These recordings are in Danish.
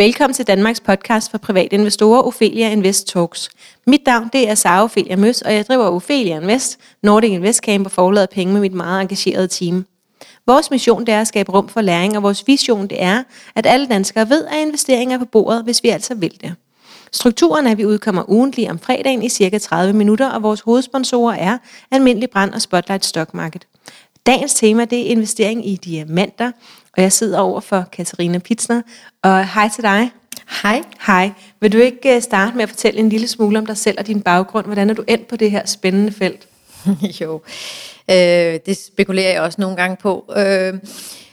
Velkommen til Danmarks podcast for private investorer, Ophelia Invest Talks. Mit navn det er Sara Ophelia Møs, og jeg driver Ophelia Invest, Nordic Invest Camp og forlader penge med mit meget engagerede team. Vores mission det er at skabe rum for læring, og vores vision det er, at alle danskere ved, at investeringer er på bordet, hvis vi altså vil det. Strukturen er, at vi udkommer ugentlig om fredagen i cirka 30 minutter, og vores hovedsponsorer er Almindelig Brand og Spotlight Stock Market. Dagens tema det er investering i diamanter, og jeg sidder over for Katarina Pitsner. Og hej til dig. Hej. Hej. Vil du ikke øh, starte med at fortælle en lille smule om dig selv og din baggrund? Hvordan er du endt på det her spændende felt? jo, øh, det spekulerer jeg også nogle gange på. Øh,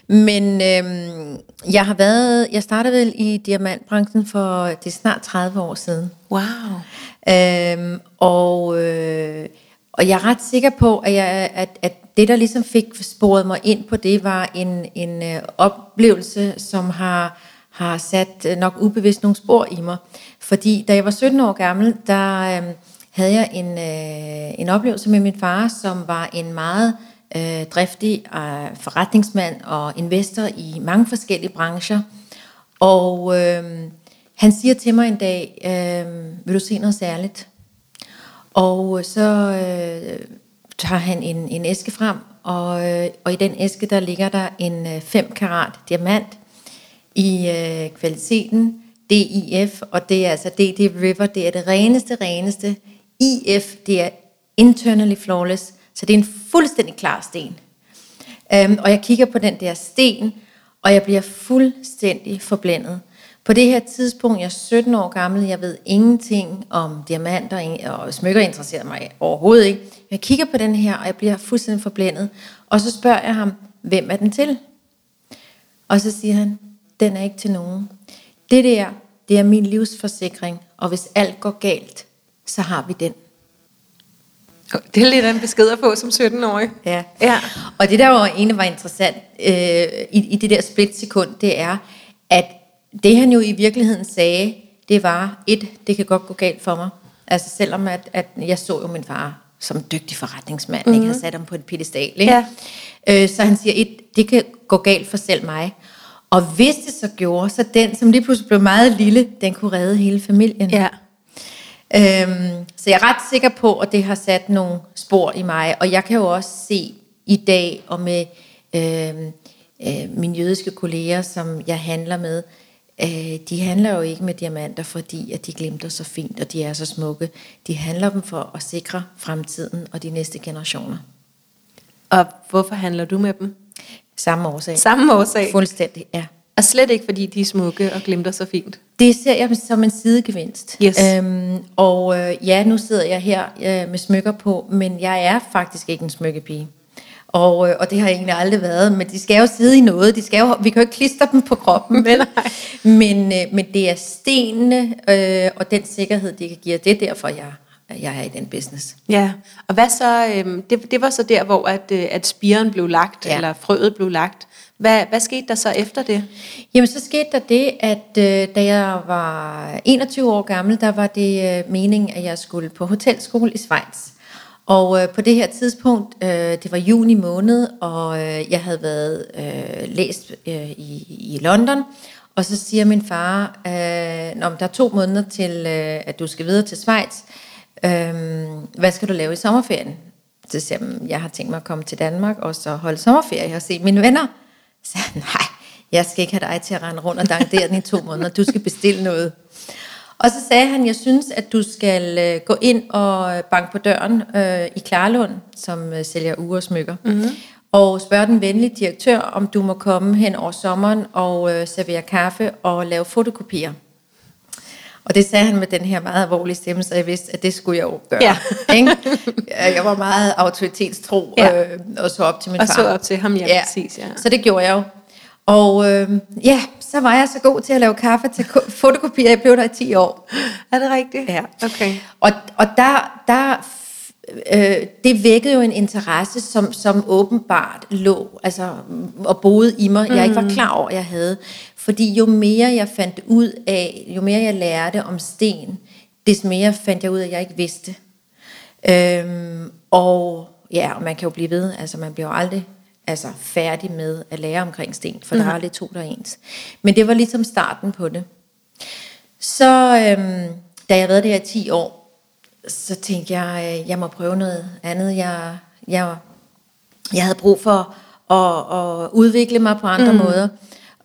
men øh, jeg har været, jeg startede vel i diamantbranchen for det er snart 30 år siden. Wow. Øh, og, øh, og jeg er ret sikker på, at, jeg, at, at det, der ligesom fik sporet mig ind på det, var en, en øh, oplevelse, som har, har sat øh, nok ubevidst nogle spor i mig. Fordi da jeg var 17 år gammel, der øh, havde jeg en, øh, en oplevelse med min far, som var en meget øh, driftig øh, forretningsmand og investor i mange forskellige brancher. Og øh, han siger til mig en dag, øh, vil du se noget særligt? Og øh, så øh, tager han en, en æske frem, og, øh, og i den æske der ligger der en 5 øh, karat diamant i øh, kvaliteten DIF, og det er altså DD River, det er det reneste, reneste. IF, det er internally flawless, så det er en fuldstændig klar sten. Øhm, og jeg kigger på den der sten, og jeg bliver fuldstændig forblændet. På det her tidspunkt, jeg er 17 år gammel, jeg ved ingenting om diamanter, og smykker interesserer mig overhovedet ikke. Jeg kigger på den her, og jeg bliver fuldstændig forblændet. Og så spørger jeg ham, hvem er den til? Og så siger han, den er ikke til nogen. Det der, det er min livsforsikring, og hvis alt går galt, så har vi den. Det er lidt af en besked at få som 17-årig. Ja. ja. Og det der var egentlig var interessant øh, i, i det der splitsekund, det er, at det han jo i virkeligheden sagde, det var, et, det kan godt gå galt for mig. Altså selvom at, at jeg så jo min far som dygtig forretningsmand, mm-hmm. ikke mhm. har sat ham på et pedestal. Ikke? Ja. Øh, så han siger, et, det kan gå galt for selv mig. Og hvis det så gjorde, så den, som lige pludselig blev meget lille, den kunne redde hele familien. Ja. Øhm, så jeg er ret sikker på, at det har sat nogle spor i mig. Og jeg kan jo også se i dag, og med øhm, øh, mine jødiske kolleger, som jeg handler med, øh, de handler jo ikke med diamanter, fordi at de glimter så fint, og de er så smukke. De handler dem for at sikre fremtiden og de næste generationer. Og hvorfor handler du med dem? Samme årsag. Samme årsag? Fuldstændig, ja. Og slet ikke, fordi de er smukke og glimter så fint? Det ser jeg som en sidegevinst. Yes. Øhm, og øh, ja, nu sidder jeg her øh, med smykker på, men jeg er faktisk ikke en smykkepige. Og, øh, og det har jeg egentlig aldrig været, men de skal jo sidde i noget. De skal jo, vi kan jo ikke klistre dem på kroppen, vel? men, øh, men det er stenene øh, og den sikkerhed, de kan give. Det er derfor, jeg, jeg er i den business. Ja, og hvad så, øh, det, det var så der, hvor at, øh, at spiren blev lagt, ja. eller frøet blev lagt. Hvad, hvad skete der så efter det? Jamen så skete der det, at øh, da jeg var 21 år gammel, der var det øh, meningen, at jeg skulle på hotelskole i Schweiz. Og øh, på det her tidspunkt, øh, det var juni måned, og øh, jeg havde været øh, læst øh, i, i London, og så siger min far, øh, der er to måneder til, øh, at du skal videre til Schweiz. Øh, hvad skal du lave i sommerferien? Så siger jeg, jeg har tænkt mig at komme til Danmark og så holde sommerferie og se mine venner. Så siger nej, jeg skal ikke have dig til at rende rundt og dankere den i to måneder. Du skal bestille noget. Og så sagde han, jeg synes, at du skal øh, gå ind og banke på døren øh, i Klarlund, som øh, sælger ugersmykker, mm-hmm. og spørge den venlige direktør, om du må komme hen over sommeren og øh, servere kaffe og lave fotokopier. Og det sagde han med den her meget alvorlige stemme, så jeg vidste, at det skulle jeg jo gøre. Ja. Jeg var meget autoritetstro ja. øh, og så op til min og far. Og så op til ham, ja, ja. præcis. Ja. Så det gjorde jeg jo. Og øh, ja, så var jeg så god til at lave kaffe til fotokopier. Jeg blev der i 10 år. Er det rigtigt? Ja. Okay. Og, og der, der øh, det vækkede jo en interesse, som, som åbenbart lå altså, og boede i mig, jeg ikke var mm. klar over, jeg havde. Fordi jo mere jeg fandt ud af, jo mere jeg lærte om sten, des mere fandt jeg ud af, at jeg ikke vidste. Øhm, og ja, og man kan jo blive ved, altså man bliver jo aldrig altså færdig med at lære omkring sten, for mm. der er aldrig to, der er ens. Men det var ligesom starten på det. Så øhm, da jeg har været der i 10 år, så tænkte jeg, øh, jeg må prøve noget andet. Jeg, jeg, jeg havde brug for at, at udvikle mig på andre mm. måder.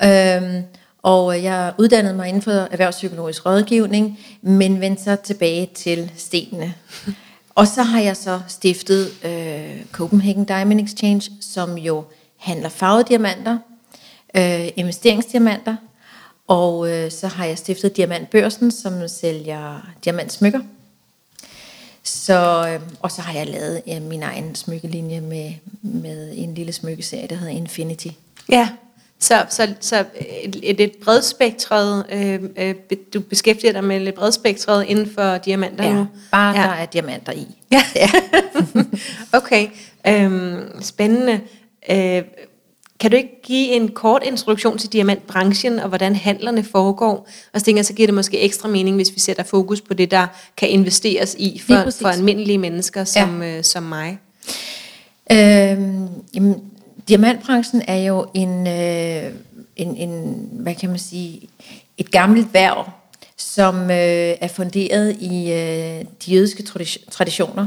Øhm, og jeg uddannede mig inden for erhvervspsykologisk rådgivning, men vendte så tilbage til stenene. Og så har jeg så stiftet øh, Copenhagen Diamond Exchange, som jo handler farvede diamanter, øh, investeringsdiamanter, og øh, så har jeg stiftet Diamantbørsen, som sælger diamantsmykker. Så, øh, og så har jeg lavet øh, min egen smykkelinje med, med en lille smykkeserie, der hedder Infinity. Ja, så, så, så et, et bredspektret, øh, øh, du beskæftiger dig med lidt bredspektret inden for diamanter ja, nu? bare ja. der er diamanter i. Ja, ja. okay. Øhm, spændende. Øh, kan du ikke give en kort introduktion til diamantbranchen, og hvordan handlerne foregår? Og så tænker jeg, så giver det måske ekstra mening, hvis vi sætter fokus på det, der kan investeres i for, for almindelige mennesker som, ja. øh, som mig. Øhm, jamen, diamantbranchen er jo en, øh, en, en, hvad kan man sige, et gammelt værv, som øh, er funderet i øh, de jødiske traditioner.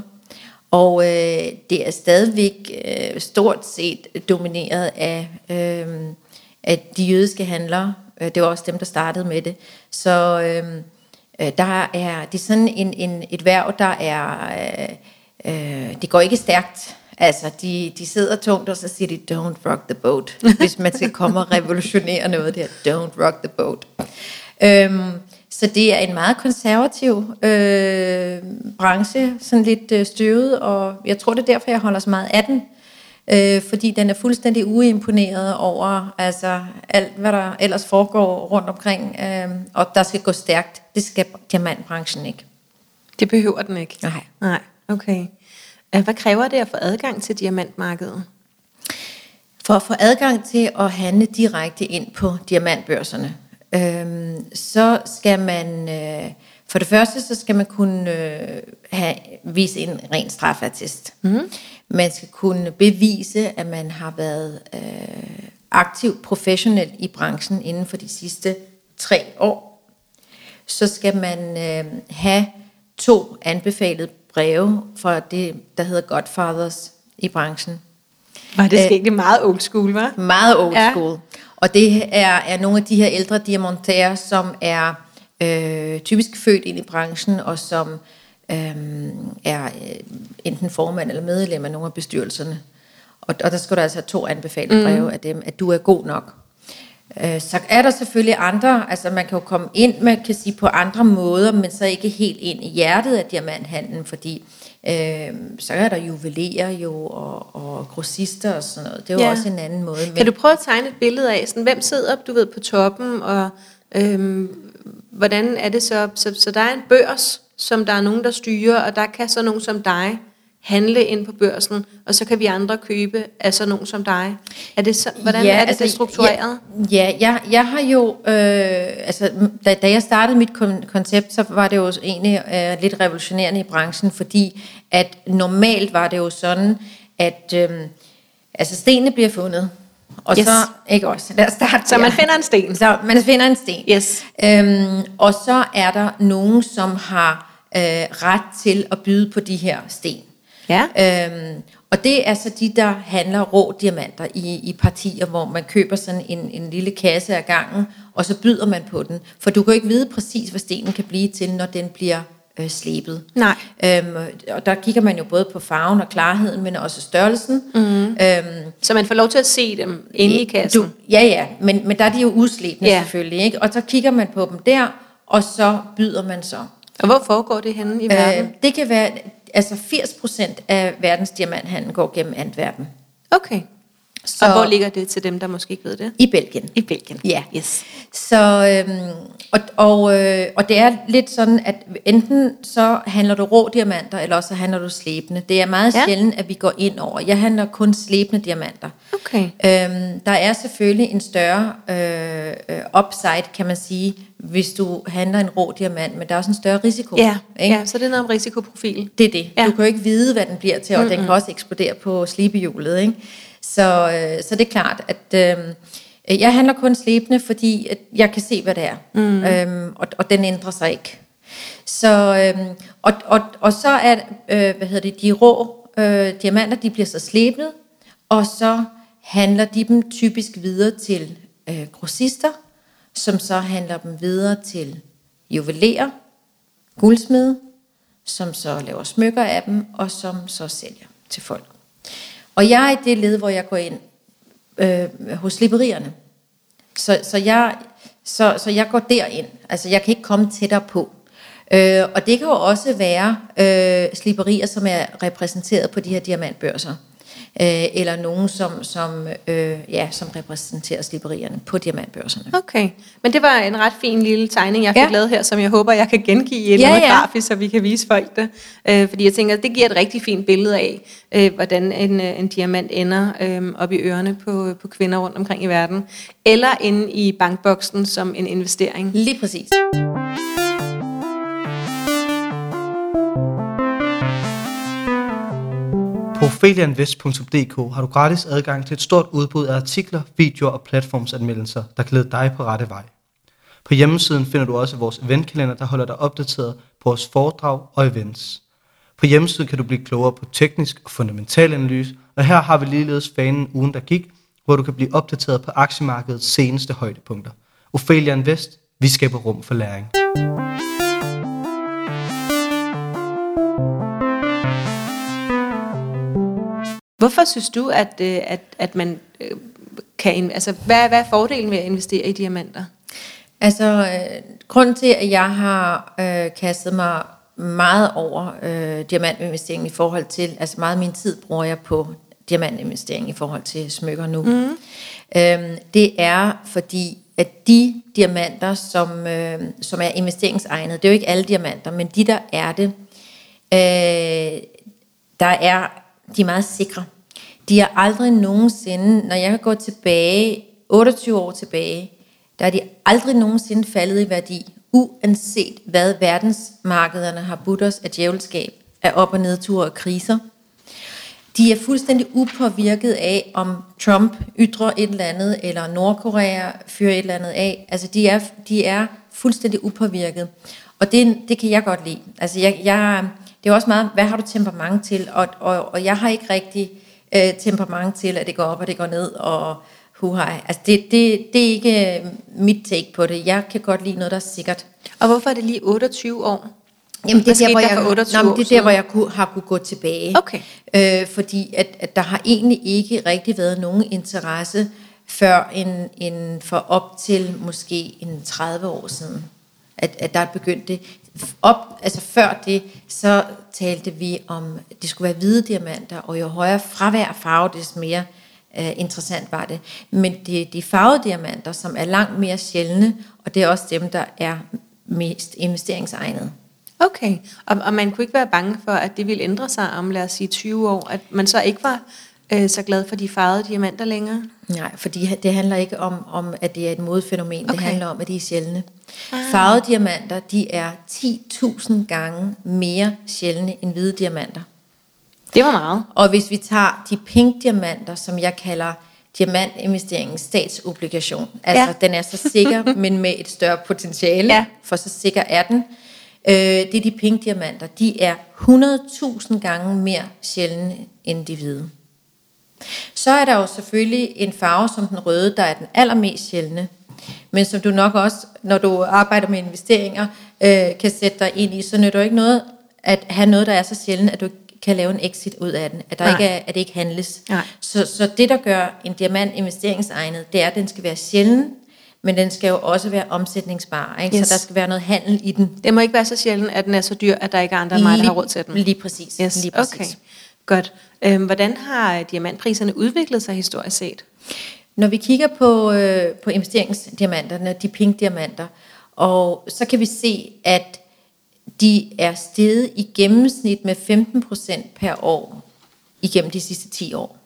Og øh, det er stadigvæk øh, stort set domineret af, øh, af de jødiske handlere. Øh, det var også dem, der startede med det. Så øh, øh, der er, det er sådan en, en, et værv, der er, øh, øh det går ikke stærkt. Altså, de, de sidder tungt, og så siger de, don't rock the boat. Hvis man skal komme og revolutionere noget der, don't rock the boat. Øhm, så det er en meget konservativ øh, branche, sådan lidt øh, støvet, og jeg tror det er derfor, jeg holder så meget af den. Øh, fordi den er fuldstændig uimponeret over altså, alt, hvad der ellers foregår rundt omkring, øh, og der skal gå stærkt. Det skal diamantbranchen ikke. Det behøver den ikke? Nej. Nej, okay. Hvad kræver det at få adgang til diamantmarkedet? For at få adgang til at handle direkte ind på diamantbørserne, øh, så skal man, øh, for det første, så skal man kunne øh, have, vise en ren strafattest. Mm. Man skal kunne bevise, at man har været øh, aktiv professionel i branchen inden for de sidste tre år. Så skal man øh, have to anbefalede breve fra det, der hedder Godfathers i branchen. Var det ikke meget old school, var? Meget old ja. school. Og det er, er nogle af de her ældre diamantærer, som er øh, typisk født ind i branchen, og som øh, er øh, enten formand eller medlem af nogle af bestyrelserne. Og, og der skal du altså have to anbefalede breve mm. af dem, at du er god nok. Øh, så er der selvfølgelig andre, altså man kan jo komme ind, man kan sige på andre måder, men så ikke helt ind i hjertet af diamanthandlen, fordi øh, så er der juveler jo, og, og grossister og sådan noget. Det er jo ja. også en anden måde. Men... Kan du prøve at tegne et billede af, sådan, hvem sidder du ved, på toppen, og øh, hvordan er det så? så? Så der er en børs, som der er nogen, der styrer, og der kan så nogen som dig handle ind på børsen, og så kan vi andre købe af sådan nogen som dig. Er det så, hvordan ja, er det, altså, det struktureret? Ja, ja jeg, jeg har jo, øh, altså da, da jeg startede mit koncept, så var det jo egentlig øh, lidt revolutionerende i branchen, fordi at normalt var det jo sådan, at øh, altså stenene bliver fundet, og yes. så, ikke også, lad os starte Så man finder en sten. Så man finder en sten. Yes. Øhm, og så er der nogen, som har øh, ret til at byde på de her sten. Ja. Øhm, og det er så de, der handler rå diamanter i, i partier, hvor man køber sådan en, en lille kasse af gangen, og så byder man på den. For du kan jo ikke vide præcis, hvad stenen kan blive til, når den bliver øh, slebet. Nej. Øhm, og der kigger man jo både på farven og klarheden, men også størrelsen. Mm. Øhm, så man får lov til at se dem inde i kassen? Du, ja, ja, men, men der er de jo udslebne ja. selvfølgelig. Ikke? Og så kigger man på dem der, og så byder man så. Og hvor foregår det henne i verden? Øh, det kan være, altså 80% af verdens diamanthandel går gennem Antwerpen. Okay. Så, og hvor ligger det til dem, der måske ikke ved det? I Belgien. I Belgien. Ja. Yes. Så, øhm, og, og, øh, og det er lidt sådan, at enten så handler du rå diamanter, eller også så handler du slæbende. Det er meget ja. sjældent, at vi går ind over. Jeg handler kun slæbende diamanter. Okay. Øhm, der er selvfølgelig en større øh, øh, upside, kan man sige, hvis du handler en rå diamant, men der er også en større risiko. Ja, ikke? ja så det er noget om risikoprofil. Det er det. Ja. Du kan jo ikke vide, hvad den bliver til, og mm-hmm. den kan også eksplodere på slibehjulet. Ikke? Så, øh, så det er klart, at øh, Jeg handler kun slebende, fordi at jeg kan se, hvad det er. Mm. Øhm, og, og den ændrer sig ikke. Så, øhm, og, og, og så er øh, hvad hedder det, de rå øh, diamanter, de bliver så slebnet, og så handler de dem typisk videre til øh, grossister, som så handler dem videre til juveler, guldsmede, som så laver smykker af dem, og som så sælger til folk. Og jeg er i det led, hvor jeg går ind øh, hos sliberierne. Så, så, jeg, så, så jeg går derind. Altså, jeg kan ikke komme tættere på. Øh, og det kan jo også være øh, slipperier, som er repræsenteret på de her diamantbørser. Øh, eller nogen, som, som, øh, ja, som repræsenterer sliberierne på diamantbørserne. Okay, men det var en ret fin lille tegning, jeg fik ja. Lavet her, som jeg håber, jeg kan gengive i et Ja, ja, ja. ja. grafisk, så vi kan vise folk det. Øh, fordi jeg tænker, det giver et rigtig fint billede af, øh, hvordan en, øh, en diamant ender øh, op i ørerne på, på kvinder rundt omkring i verden. Eller inde i bankboksen som en investering. Lige præcis. På felianvest.dk har du gratis adgang til et stort udbud af artikler, videoer og platformsanmeldelser, der glæder dig på rette vej. På hjemmesiden finder du også vores eventkalender, der holder dig opdateret på vores foredrag og events. På hjemmesiden kan du blive klogere på teknisk og fundamental analyse, og her har vi ligeledes fanen ugen, der gik, hvor du kan blive opdateret på aktiemarkedets seneste højdepunkter. Ophelia Invest, vi skaber rum for læring. Hvorfor synes du, at, øh, at, at man øh, kan... Altså, hvad, hvad er fordelen ved at investere i diamanter? Altså, øh, grunden til, at jeg har øh, kastet mig meget over øh, diamantinvestering i forhold til, altså meget af min tid bruger jeg på diamantinvestering i forhold til smykker nu. Mm. Øhm, det er fordi, at de diamanter, som, øh, som er investeringsegnede, det er jo ikke alle diamanter, men de, der er det, øh, der er, de er meget sikre. De har aldrig nogensinde, når jeg kan gå tilbage, 28 år tilbage, der er de aldrig nogensinde faldet i værdi, uanset hvad verdensmarkederne har budt os af djævelskab, af op- og nedture og kriser. De er fuldstændig upåvirket af, om Trump ytrer et eller andet, eller Nordkorea fører et eller andet af. Altså, de er, de er fuldstændig upåvirket. Og det, det kan jeg godt lide. Altså, jeg, jeg, det er også meget, hvad har du temperament til? Og, og, og jeg har ikke rigtig øh, temperament til, at det går op og det går ned, og huhej. Altså, det, det, det er ikke øh, mit take på det. Jeg kan godt lide noget, der er sikkert. Og hvorfor er det lige 28 år? Jamen, det er, der, hvor jeg, for 28 nej, det er der, hvor jeg kunne, har kunne gå tilbage. Okay. Øh, fordi at, at der har egentlig ikke rigtig været nogen interesse før en, en for op til måske en 30 år siden, at, at der er begyndt det. Op, altså før det, så talte vi om, at det skulle være hvide diamanter, og jo højere fravær farve, des mere øh, interessant var det. Men det er de farvede diamanter, som er langt mere sjældne, og det er også dem, der er mest investeringsegnede. Okay, og, og man kunne ikke være bange for, at det ville ændre sig om, lad os sige, 20 år, at man så ikke var øh, så glad for de farvede diamanter længere? Nej, fordi det handler ikke om, om at det er et modefænomen. Okay. Det handler om, at de er sjældne. Ah. Farvede diamanter, de er 10.000 gange mere sjældne end hvide diamanter. Det var meget. Og hvis vi tager de pink diamanter, som jeg kalder diamantinvesteringens statsobligation, altså ja. den er så sikker, men med et større potentiale, Ja. for så sikker er den. Øh, det er de pink diamanter, de er 100.000 gange mere sjældne end de hvide. Så er der jo selvfølgelig en farve som den røde, der er den allermest sjældne, men som du nok også, når du arbejder med investeringer, øh, kan sætte dig ind i, så nytter det ikke noget at have noget, der er så sjældent, at du kan lave en exit ud af den, at, der Nej. ikke er, at det ikke handles. Nej. Så, så det, der gør en diamant investeringsegnet, det er, at den skal være sjælden, men den skal jo også være omsætningsbar. Ikke? Yes. Så der skal være noget handel i den. Det må ikke være så sjældent, at den er så dyr, at der ikke er andre end mig, der har råd til den. Lige præcis. Yes, lige præcis. okay. Godt. Øhm, hvordan har diamantpriserne udviklet sig historisk set? Når vi kigger på, øh, på investeringsdiamanterne, de pink diamanter, og så kan vi se, at de er steget i gennemsnit med 15% per år igennem de sidste 10 år.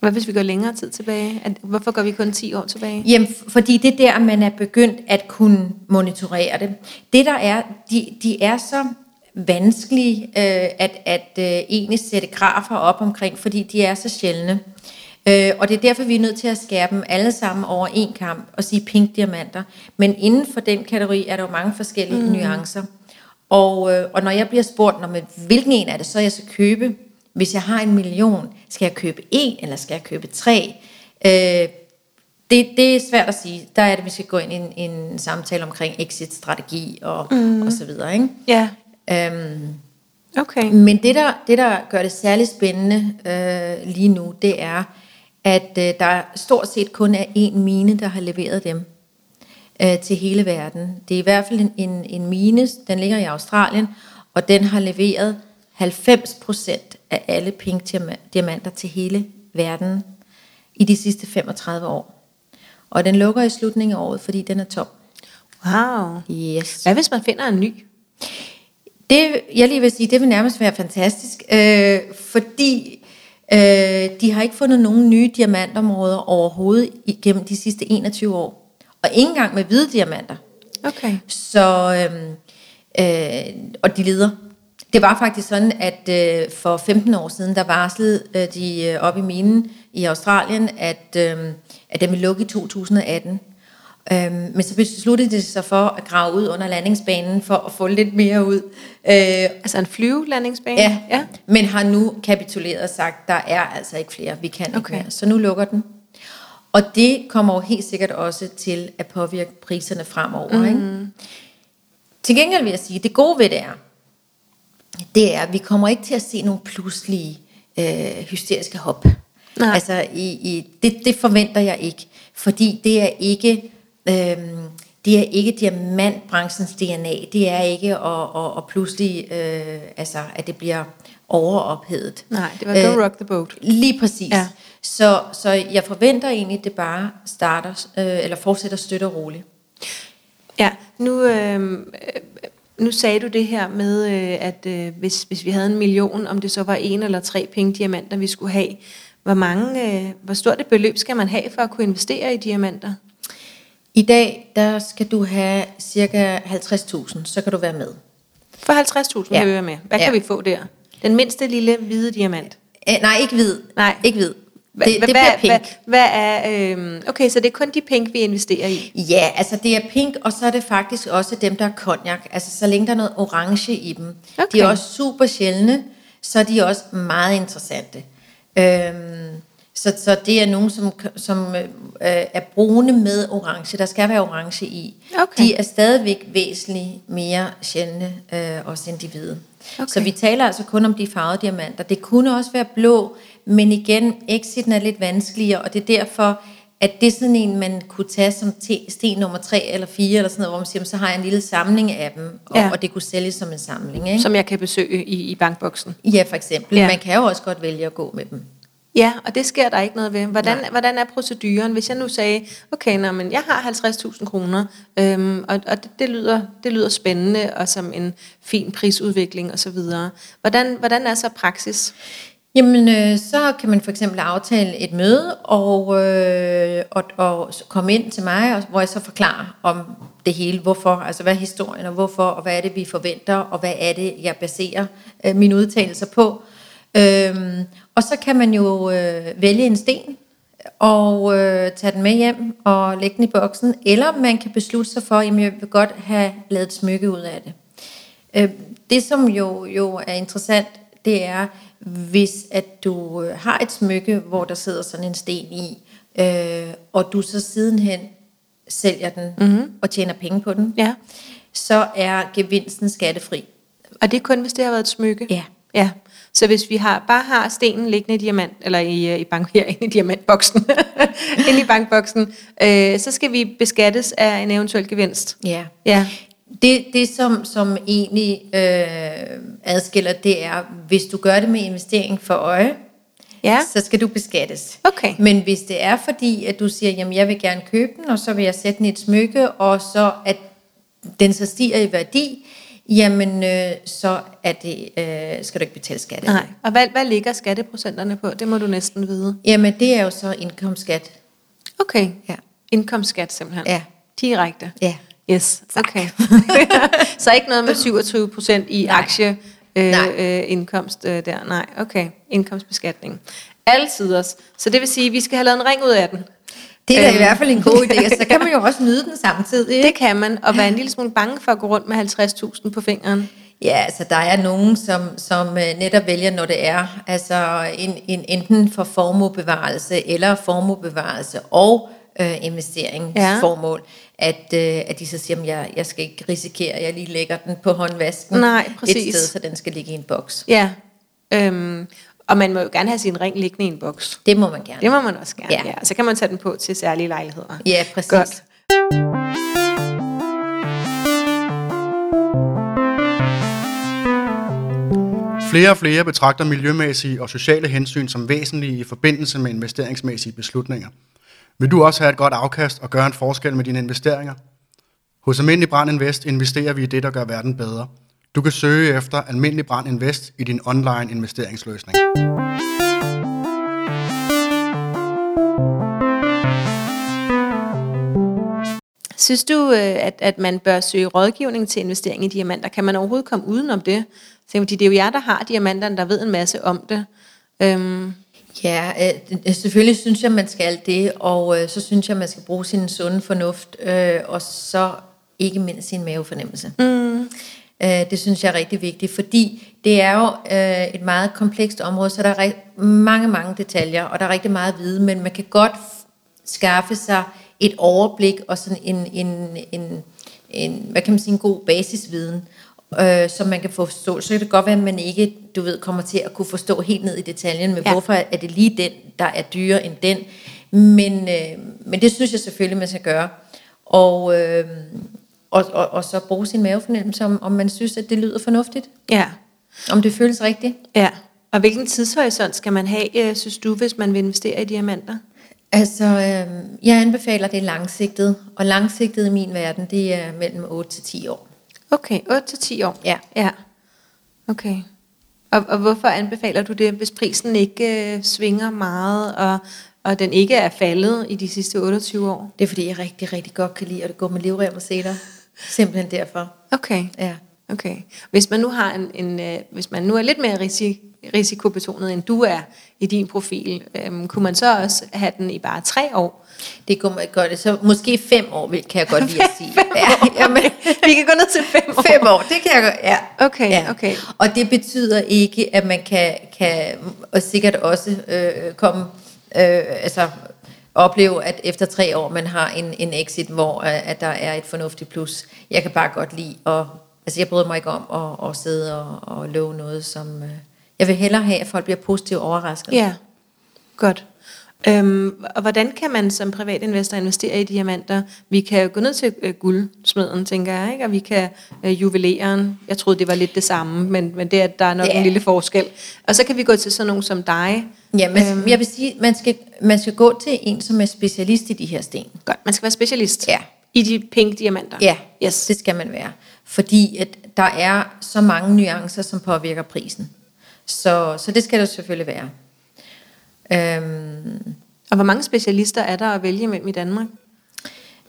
Hvad hvis vi går længere tid tilbage? Hvorfor går vi kun 10 år tilbage? Jamen, fordi det er der, man er begyndt at kunne monitorere det. Det der er, de, de er så vanskelige øh, at, at øh, egentlig sætte grafer op omkring, fordi de er så sjældne. Øh, og det er derfor, vi er nødt til at skære dem alle sammen over en kamp og sige pink diamanter. Men inden for den kategori er der jo mange forskellige mm. nuancer. Og, øh, og når jeg bliver spurgt, når, hvilken en er det, så jeg skal købe, hvis jeg har en million, skal jeg købe en, eller skal jeg købe tre? Øh, det, det er svært at sige. Der er det, vi skal gå ind i en, en samtale omkring exit-strategi og, mm. og så videre. Ikke? Ja. Øhm, Okay. men det der, det, der gør det særlig spændende øh, lige nu, det er, at øh, der stort set kun er én mine, der har leveret dem øh, til hele verden. Det er i hvert fald en, en, en mine, den ligger i Australien, og den har leveret 90% af alle pink diama- diamanter til hele verden i de sidste 35 år. Og den lukker i slutningen af året, fordi den er tom. Wow. Yes. Hvad hvis man finder en ny? Det, jeg lige vil sige, det vil nærmest være fantastisk, øh, fordi øh, de har ikke fundet nogen nye diamantområder overhovedet igennem de sidste 21 år. Og ikke engang med hvide diamanter. Okay. Så, øhm, øh, og de lider. Det var faktisk sådan, at øh, for 15 år siden, der varslede øh, de øh, op i minen i Australien, at, øh, at den ville lukke i 2018. Øhm, men så besluttede de sig for at grave ud under landingsbanen for at få lidt mere ud. Øh, Altså en flyvelandingsbane? ja, ja. men har nu kapituleret og sagt, der er altså ikke flere, vi kan ikke Okay. mere. Så nu lukker den. Og det kommer jo helt sikkert også til at påvirke priserne fremover. Mm. Ikke? Til gengæld vil jeg sige, at det gode ved det er, det er, at vi kommer ikke til at se nogle pludselige øh, hysteriske hop. Nej. Altså, i, i, det, det forventer jeg ikke, fordi det er ikke... Øhm, det er ikke diamantbranchens DNA. Det er ikke at, at, at pludselig, øh, altså, at det bliver overophedet. Nej, det var don't Øh, rock the boat. Lige præcis. Ja. Så, så jeg forventer egentlig, at det bare starter, øh, eller fortsætter støtte og roligt. Ja, nu, øh, nu sagde du det her med, øh, at øh, hvis, hvis vi havde en million, om det så var en eller tre penge diamanter, vi skulle have, hvor, mange, øh, hvor stort et beløb skal man have for at kunne investere i diamanter? I dag, der skal du have cirka 50.000, så kan du være med. For 50.000 Ja. vil jeg med. Hvad Ja. kan vi få der? Den mindste lille hvide diamant. Æ, nej, ikke hvid. Nej. Ikke hvid. Hva, Det, det bliver pink. Hvad, hvad er, øh, okay, så det er kun de penge, vi investerer i? Ja, altså det er pink, og så er det faktisk også dem, der er cognac. Altså så længe der er noget orange i dem. Okay. De er også super sjældne, så er de også meget interessante. Øhm, så, så det er nogen, som, som øh, er brune med orange. Der skal være orange i. Okay. De er stadigvæk væsentligt mere sjældne, øh, også end de hvide. Okay. Så vi taler altså kun om de farvede diamanter. Det kunne også være blå, men igen, exiten er lidt vanskeligere, og det er derfor, at det er sådan en, man kunne tage som te- sten nummer 3 eller 4, eller sådan noget, hvor man siger, "Men så har jeg en lille samling af dem, og, Ja. og det kunne sælges som en samling. Ikke? Som jeg kan besøge i, i bankboksen? Ja, for eksempel. Ja. Man kan jo også godt vælge at gå med dem. Ja, og det sker der ikke noget ved. Hvordan, Nej. hvordan er proceduren? Hvis jeg nu sagde, okay, nå, men jeg har 50.000 kroner, øhm, og, og det, det, lyder, det lyder spændende, og som en fin prisudvikling osv. Hvordan, hvordan er så praksis? Jamen, øh, så kan man for eksempel aftale et møde, og, øh, og, og komme ind til mig, og, hvor jeg så forklarer om det hele, hvorfor, altså hvad er historien, og hvorfor, og hvad er det, vi forventer, og hvad er det, jeg baserer øh, mine udtalelser på. Øhm, og så kan man jo øh, vælge en sten, og øh, tage den med hjem, og lægge den i boksen, eller man kan beslutte sig for, at jeg vil godt have lavet et smykke ud af det. Øh, det, som jo, jo er interessant, det er, hvis at du øh, har et smykke, hvor der sidder sådan en sten i, øh, og du så sidenhen sælger den mm-hmm. og tjener penge på den, Ja. så er gevinsten skattefri. Og det er kun, hvis det har været et smykke? Ja. Ja. Så hvis vi har, bare har stenen liggende i diamant, eller i, øh, i bank, her inde i diamantboksen, inde i bankboksen, øh, så skal vi beskattes af en eventuel gevinst. Ja. Ja. Det, det som, som egentlig øh, adskiller, det er, hvis du gør det med investering for øje, Ja. så skal du beskattes. Okay. Men hvis det er fordi, at du siger, jamen jeg vil gerne købe den, og så vil jeg sætte den i et smykke, og så at den så stiger i værdi, jamen øh, så er det, øh, skal du ikke betale skat. Nej. Og hvad, hvad ligger skatteprocenterne på? Det må du næsten vide. Jamen det er jo så indkomstskat. Okay. Ja. Indkomstskat simpelthen. Ja. Direkte. Ja. Yes, okay. så ikke noget med 27 procent i Nej. aktie øh, Nej. øh, indkomst øh, der. Nej, okay. Indkomstbeskatning. Altid også. Så det vil sige, at vi skal have lavet en ring ud af den. Det er da i Øhm. hvert fald en god idé, og så kan man jo også nyde den samtidig. ikke? Det kan man, og være en lille smule bange for at gå rundt med 50.000 på fingeren. Ja, altså der er nogen, som, som øh, netop vælger, når det er, altså en, en, enten for formuebevarelse eller formuebevarelse og øh, investeringsformål, ja. at, øh, at de så siger, at jeg, jeg skal ikke risikere, at jeg lige lægger den på håndvasken Nej, et præcis. sted, så den skal ligge i en boks. Ja. Øhm, og man må jo gerne have sin ring liggende i en boks. Det må man gerne. Det må man også gerne, ja. Ja. Så kan man tage den på til særlige lejligheder. Ja, præcis. Godt. Flere og flere betragter miljømæssige og sociale hensyn som væsentlige i forbindelse med investeringsmæssige beslutninger. Vil du også have et godt afkast og gøre en forskel med dine investeringer? Hos Almindelig Brand Invest investerer vi i det, der gør verden bedre. Du kan søge efter Almindelig Brand Invest i din online investeringsløsning. Synes du, øh, at, at man bør søge rådgivning til investering i diamanter? Kan man overhovedet komme udenom det? Fordi det er jo jer, der har diamanterne, der ved en masse om det. Øhm, Ja, øh, selvfølgelig synes jeg, man skal det, og øh, så synes jeg, man skal bruge sin sunde fornuft, øh, og så ikke mindst sin mavefornemmelse. Mm. Øh, det synes jeg er rigtig vigtigt, fordi det er jo øh, et meget komplekst område, så der er mange, mange detaljer, og der er rigtig meget at vide, men man kan godt skaffe sig et overblik og sådan en, en, en, en hvad kan man sige, en god basisviden, øh, som man kan forstå. Så kan det godt være, at man ikke, du ved, kommer til at kunne forstå helt ned i detaljen, men ja. hvorfor er det lige den, der er dyrere end den. Men, øh, men det synes jeg selvfølgelig, man skal gøre. Og, øh, og, og, og så bruge sin mavefornemmelse, om, om man synes, at det lyder fornuftigt. ja, Om det føles rigtigt. ja. Og hvilken tidshorisont skal man have, øh, synes du, hvis man vil investere i diamanter? Altså, øh, jeg anbefaler det langsigtet, og langsigtet i min verden, det er mellem 8 til 10 år. Okay, 8-10 år. Ja. Ja, okay. Og, og hvorfor anbefaler du det, hvis prisen ikke øh, svinger meget, og, og den ikke er faldet i de sidste 28 år? Det er fordi, jeg rigtig, rigtig godt kan lide at gå med livrem og seler. Simpelthen derfor. Okay. Ja. Okay. Hvis man nu har en, en øh, hvis man nu er lidt mere risi, risikobetonet, end du er i din profil, øhm, kunne man så også have den i bare tre år? Det kunne man godt. Så måske fem år, vil- kan jeg godt lide at sige. ja, jamen, Vi kan gå ned til fem år. fem år, det kan jeg godt. Ja. Okay, okay. Og det betyder ikke, at man kan, kan og sikkert også øh, komme, øh, altså opleve, at efter tre år, man har en, en exit, hvor øh, at der er et fornuftigt plus. Jeg kan bare godt lide og altså jeg bryder mig ikke om at, at sidde og, og love noget, som, øh, jeg vil hellere have, at folk bliver positivt overrasket. Ja, godt. Øhm, og hvordan kan man som privatinvestor investere i diamanter? Vi kan jo gå ned til øh, guldsmeden, tænker jeg, ikke? og vi kan øh, juveleren. Jeg troede, det var lidt det samme, men, men det er, der er nok Ja. en lille forskel. Og så kan vi gå til sådan nogen som dig. Ja, men øhm. jeg vil sige, man skal, man skal gå til en, som er specialist i de her sten. Godt, man skal være specialist Ja. i de pink diamanter. Ja, Yes. det skal man være. Fordi at der er så mange nuancer, som påvirker prisen. Så, så det skal der selvfølgelig være. Øhm, Og hvor mange specialister er der at vælge mellem i Danmark?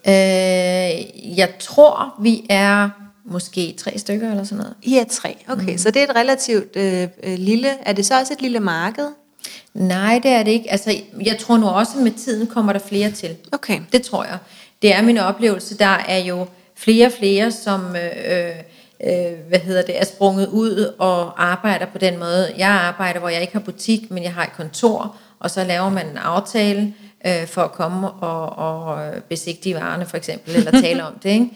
øh, jeg tror, vi er måske tre stykker eller sådan noget. Er tre. Okay, mm. så det er et relativt øh, øh, lille... Er det så også et lille marked? Nej, det er det ikke. Altså, jeg tror nu også, at med tiden kommer der flere til. Okay. Det tror jeg. Det er min oplevelse. Der er jo flere og flere, som øh, øh, hvad hedder det, er sprunget ud og arbejder på den måde. Jeg arbejder, hvor jeg ikke har butik, men jeg har et kontor, og så laver man en aftale øh, for at komme og, og besigtige varerne for eksempel, eller tale om det. Ikke?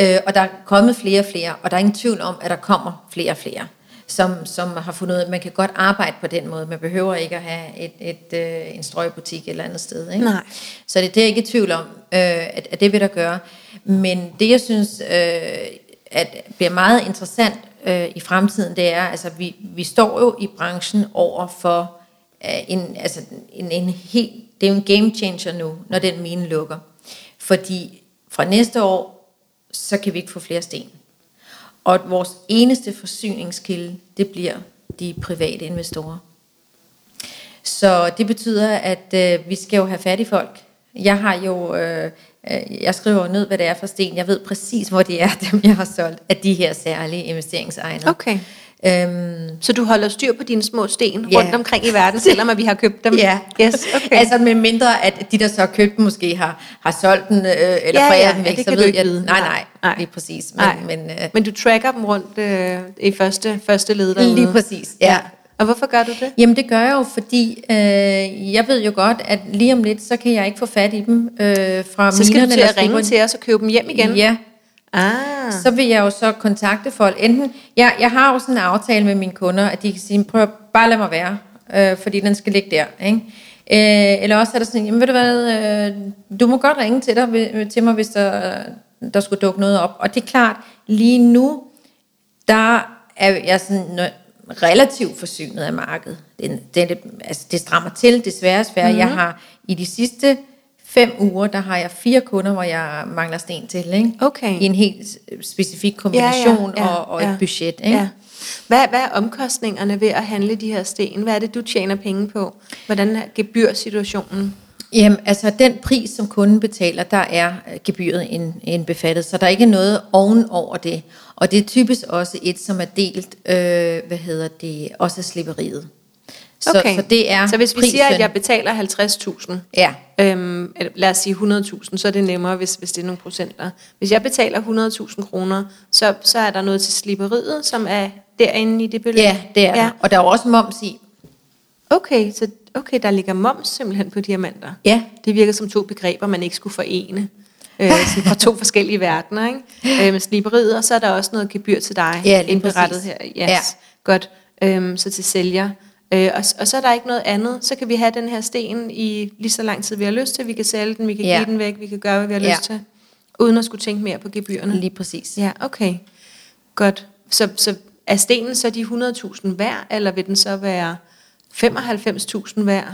Øh, og der er kommet flere og flere, og der er ingen tvivl om, at der kommer flere og flere som, som har fundet ud af, at man kan godt arbejde på den måde. Man behøver ikke at have et, et, øh, en strøgbutik et eller andet sted. Ikke? Nej. Så det, det er jeg ikke i tvivl om, øh, at, at det vil der gøre. Men det, jeg synes, øh, at bliver meget interessant øh, i fremtiden, det er, altså vi, vi står jo i branchen over for øh, en, altså en, en helt, det er jo en game changer nu, når den mine lukker. Fordi fra næste år, så kan vi ikke få flere sten. Og at vores eneste forsyningskilde, det bliver de private investorer. Så det betyder, at øh, vi skal jo have fat i folk. Jeg har jo, øh, øh jeg skriver jo ned, hvad det er for sten. Jeg ved præcis, hvor det er, dem jeg har solgt, af de her særlige investeringsegnede. Okay. Øhm, Så du holder styr på dine små sten Ja. rundt omkring i verden, selvom at vi har købt dem? Ja, Yes, okay. altså med mindre, at de, der så har købt den, måske har, har solgt den, øh, eller Ja, foræret ja, den ja, væk, det så ved jeg, nej, Nej, nej, lige præcis. Men, Nej. men, øh, Men du tracker dem rundt øh, i første, første led derude? lige præcis, ja. Og hvorfor gør du det? Jamen det gør jeg jo, fordi øh, jeg ved jo godt, at lige om lidt, så kan jeg ikke få fat i dem øh, fra Så skal minerne du til at ringe til os og købe dem hjem igen? Ja, Ah, så vil jeg jo så kontakte folk. Enten, jeg, jeg har jo sådan en aftale med mine kunder, at de kan sige, prøv bare lad mig være, øh, fordi den skal ligge der. Ikke? Øh, eller også er der sådan, jamen ved du hvad, øh, du må godt ringe til, dig, ved- til mig, hvis der, der skulle dukke noget op. Og det er klart, lige nu, der er jeg sådan relativt forsynet af markedet. Det, det, altså, det strammer til, desværre svært. Mm-hmm. Jeg har i de sidste fem uger, der har jeg fire kunder, hvor jeg mangler sten til. Ikke? Okay. I en helt specifik kombination ja, ja, ja, og, og et budget. Ikke? Ja. Hvad, hvad er omkostningerne ved at handle de her sten? Hvad er det, du tjener penge på? Hvordan er gebyrsituationen? Jamen, altså den pris, som kunden betaler, der er gebyret ind- indbefattet, så der er ikke noget ovenover det. Og det er typisk også et, som er delt, øh, hvad hedder det, også af slipperiet. Så, Okay. så det er Så hvis vi prisen. siger, at jeg betaler 50.000, Ja, øhm, lad os sige 100.000, så er det nemmere, hvis, hvis det er nogle procenter. Hvis jeg betaler 100.000 kroner, så, så er der noget til slipperiet, som er derinde i det beløb? ja, det er ja. der. Og der er også moms i. Okay, så okay, der ligger moms simpelthen på diamanter. Ja. Det virker som to begreber, man ikke skulle forene. Øh, sådan fra to forskellige verdener, ikke? Øh, med sliberiet, og så er der også noget gebyr til dig Ja, indberettet præcis. her. Yes, Ja. godt. Øhm, så til sælger. Øh, og, og så er der ikke noget andet. Så kan vi have den her sten i lige så lang tid, vi har lyst til. Vi kan sælge den, vi kan Ja. give den væk, vi kan gøre, hvad vi har Ja. lyst til. Uden at skulle tænke mere på gebyrerne. Lige præcis. Ja, okay. Godt. Så, så er stenen så de 100.000 værd, eller vil den så være 95.000 værd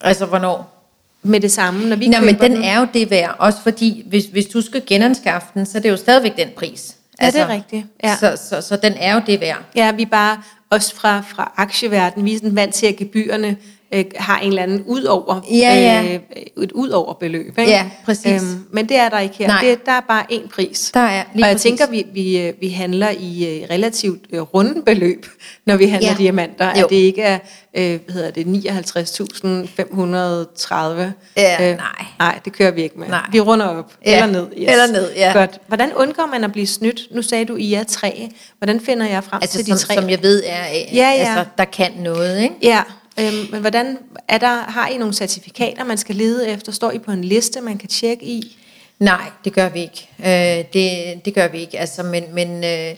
Altså, hvornår? med det samme, når vi Nå, men køber den er jo det værd, også fordi, hvis, hvis du skal genanskaffe den, så er det jo stadigvæk den pris. Altså, Ja, det er rigtigt. Ja. Så, så, så den er jo det værd. Ja, vi bare også fra, fra aktieverdenen, vi er sådan vant til, at gebyrerne øh, har en eller anden ud over, Ja, ja. Øh, et ud over beløb. Ikke? Ja, præcis. men det er der ikke her. Nej. Det, der er bare én pris. Der er lige og jeg præcis. tænker, vi, vi, øh, vi handler i øh, relativt øh, runde beløb, når vi handler Ja. diamanter. Jo. At det ikke er øh, hvad hedder det, 59.530. Ja, nej. Nej, det kører vi ikke med. Nej. Vi runder op. Ja, Eller ned. eller ned, ja. Godt. Hvordan undgår man at blive snydt? Nu sagde du, I er tre. Hvordan finder jeg frem Altså, til de som, tre? som jeg ved er, ja, ja. Altså, der kan noget, ikke? Ja, øhm, men hvordan er der, har I nogle certifikater, man skal lede efter? Står I på en liste, man kan tjekke i? Nej, det gør vi ikke. Øh, det, det gør vi ikke. Altså, men men øh,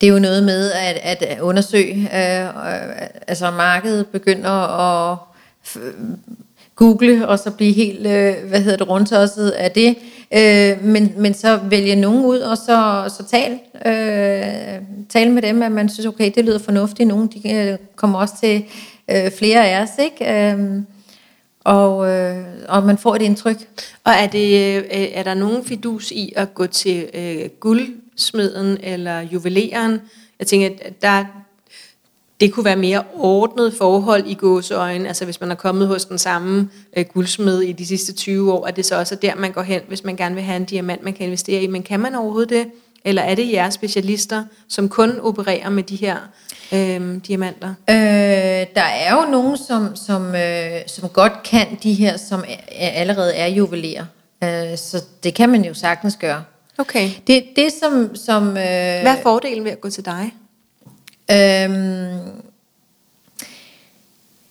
det er jo noget med at, at undersøge, øh, øh altså markedet begynder at f- google og så blive helt, øh, hvad hedder det, rundtosset af det. Øh, men, men så vælge nogen ud og så, så tale, øh, tale med dem, at man synes, okay, det lyder fornuftigt. Nogen de øh, kommer også til øh, flere af os, ikke? Øh, og, øh, og man får et indtryk. Og er, det, øh, er der nogen fidus i at gå til øh, guldsmeden eller juveleren? Jeg tænker, at der, det kunne være mere ordnet forhold i gåseøjne. Altså hvis man er kommet hos den samme øh, guldsmed i de sidste 20 år, at det så også er der, man går hen, hvis man gerne vil have en diamant, man kan investere i. Men kan man overhovedet det? Eller er det jeres specialister, som kun opererer med de her øh, diamanter? Øh, der er jo nogen, som, som, øh, som godt kan de her, som er, allerede er juveler. Øh, så det kan man jo sagtens gøre. Okay. Det, det som... som øh, Hvad er fordelen ved at gå til dig? øhm,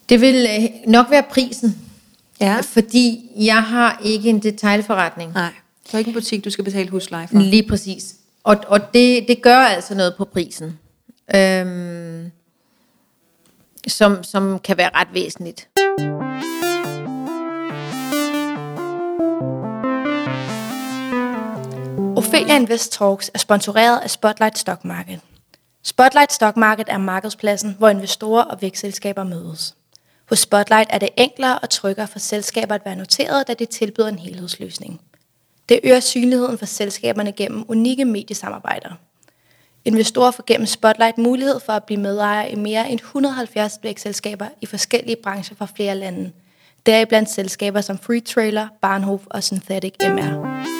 det vil øh, nok være prisen. Ja. Fordi jeg har ikke en detailforretning. Nej, det er ikke en butik, du skal betale husleje for. Lige præcis. Og, og det, det gør altså noget på prisen. Øhm, som, som kan være ret væsentligt. Ophelia Invest Talks er sponsoreret af Spotlight Stock Market. Spotlight Stock Market er markedspladsen, hvor investorer og vækstselskaber mødes. Hos Spotlight er det enklere og tryggere for selskaber at være noteret, da det tilbyder en helhedsløsning. Det øger synligheden for selskaberne gennem unikke mediesamarbejder. Investorer får gennem Spotlight mulighed for at blive medejer i mere end 170 vækstselskaber i forskellige brancher fra flere lande. Deriblandt selskaber som Free Trailer, Barnhof og Synthetic MR.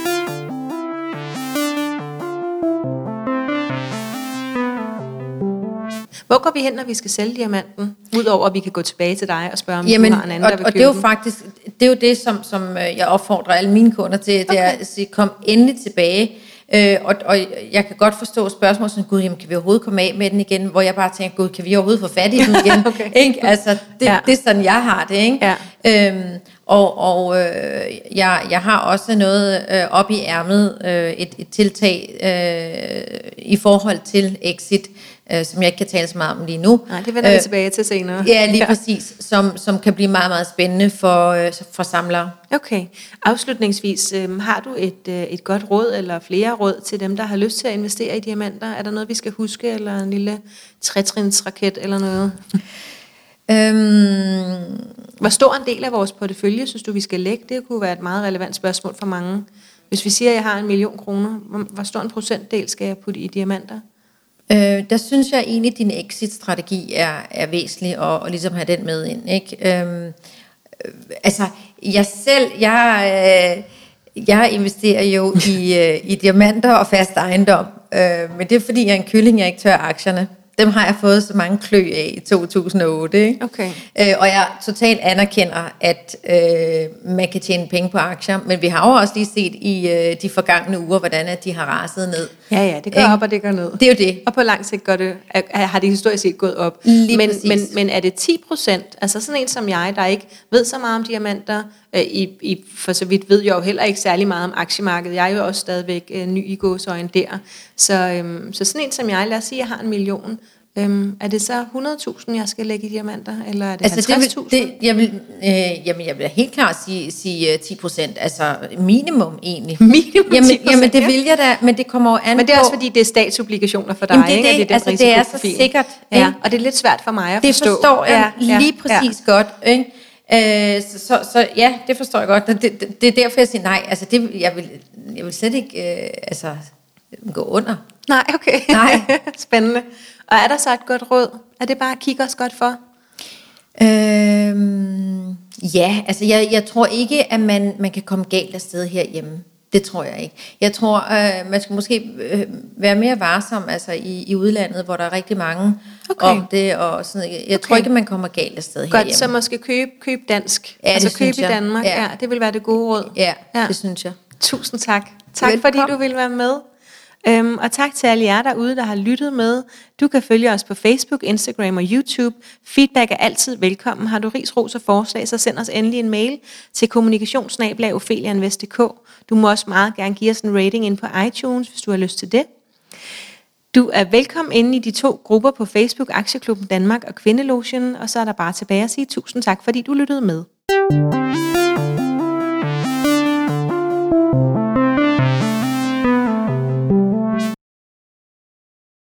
Hvor går vi hen, når vi skal sælge diamanten? Udover at vi kan gå tilbage til dig og spørge, om Jamen, du har en anden, og, der vil og købe det er jo den. faktisk, det er jo det, som, som øh, jeg opfordrer alle mine kunder til, det er Okay. at sige, kom endelig tilbage. Øh, og, og jeg kan godt forstå spørgsmål som, gud, jamen, kan vi overhovedet komme af med den igen? Hvor jeg bare tænker, gud, kan vi overhovedet få fat i den igen? Okay. ikke? Altså, det, ja. det er sådan, jeg har det. Ikke? Ja. Øhm, og og øh, jeg, jeg har også noget øh, op i ærmet, øh, et, et tiltag øh, i forhold til exit, øh, som jeg ikke kan tale så meget om lige nu. Nej, det vender vi tilbage til senere. Ja, lige præcis, som, som kan blive meget, meget spændende for, øh, for samlere. Okay. Afslutningsvis, øhm, har du et, øh, et godt råd eller flere råd til dem, der har lyst til at investere i diamanter? Er der noget, vi skal huske, eller en lille trætrinsraket eller noget? Øhm, Hvor stor en del af vores portefølje synes du, vi skal lægge? Det kunne være et meget relevant spørgsmål for mange. Hvis vi siger, at jeg har en million kroner, hvor stor en procentdel skal jeg putte i diamanter? Øh, der synes jeg egentlig, at din exit-strategi er, er væsentlig at, at ligesom have den med ind. Ikke? Øhm, øh, altså, jeg selv, jeg, øh, jeg investerer jo i, øh, i diamanter og fast ejendom, øh, men det er fordi, jeg er en kylling, jeg ikke tør aktierne. Dem har jeg fået så mange klø af i 2008. Ikke? Okay. Øh, og jeg totalt anerkender, at øh, man kan tjene penge på aktier, men vi har jo også lige set i øh, de forgangne uger, hvordan at de har raset ned. Ja, ja, det går Ikke? op, og det går ned. Det er jo det. Og på lang sigt går det, er, har det historisk set gået op. Lige men, præcis. men, men er det 10 procent, altså sådan en som jeg, der ikke ved så meget om diamanter, i, i, for så vidt ved jeg jo heller ikke særlig meget om aktiemarkedet, jeg er jo også stadigvæk øh, ny i gåsøjne der, så, øhm, så sådan en som jeg, lad os sige, jeg har en million, øhm, er det så 100.000, jeg skal lægge i diamanter, eller er det Altså, det 50.000? vil, det, jeg, vil, øh, jamen, jeg vil helt klart sige, sige øh, 10 procent, altså minimum egentlig. Minimum jamen, 10%, jamen, det vil jeg da, men det kommer jo an men det er på... også fordi, det er statsobligationer for dig, Jamen, det er ikke? det. Og den Altså, det er så sikkert, Ja, og det er lidt svært for mig at Det forstå. forstår jeg ja, lige præcis ja. godt. Ikke? Øh, så, så, så ja, det forstår jeg godt. Det, det, det er derfor, jeg siger nej. Altså, det, jeg, vil, jeg vil slet ikke øh, altså, gå under. Nej, okay. Nej. Spændende. Og er der så et godt råd? Er det bare at kigge os godt for? Øhm, ja, altså jeg, jeg tror ikke, at man, man kan komme galt afsted herhjemme. Det tror jeg ikke. Jeg tror, øh, man skal måske øh, være mere varsom altså i, i udlandet, hvor der er rigtig mange Okay. om det. Og sådan, jeg okay. tror ikke, man kommer galt afsted Godt, herhjemme. så måske købe, købe dansk. Ja, altså købe i. Danmark. Ja. Ja. det vil være det gode råd. Ja, Ja. ja, det synes jeg. Tusind tak. Tak Velkommen. fordi du ville være med. Øhm, og tak til alle jer derude, der har lyttet med. Du kan følge os på Facebook, Instagram og YouTube. Feedback er altid velkommen. Har du ris, ros og forslag, så send os endelig en mail til kommunikationsnablag.ofelianvest.dk. Du må også meget gerne give os en rating ind på iTunes, hvis du har lyst til det. Du er velkommen inde i de to grupper på Facebook, Aktieklubben Danmark og Kvindelogien, og så er der bare tilbage at sige tusind tak, fordi du lyttede med.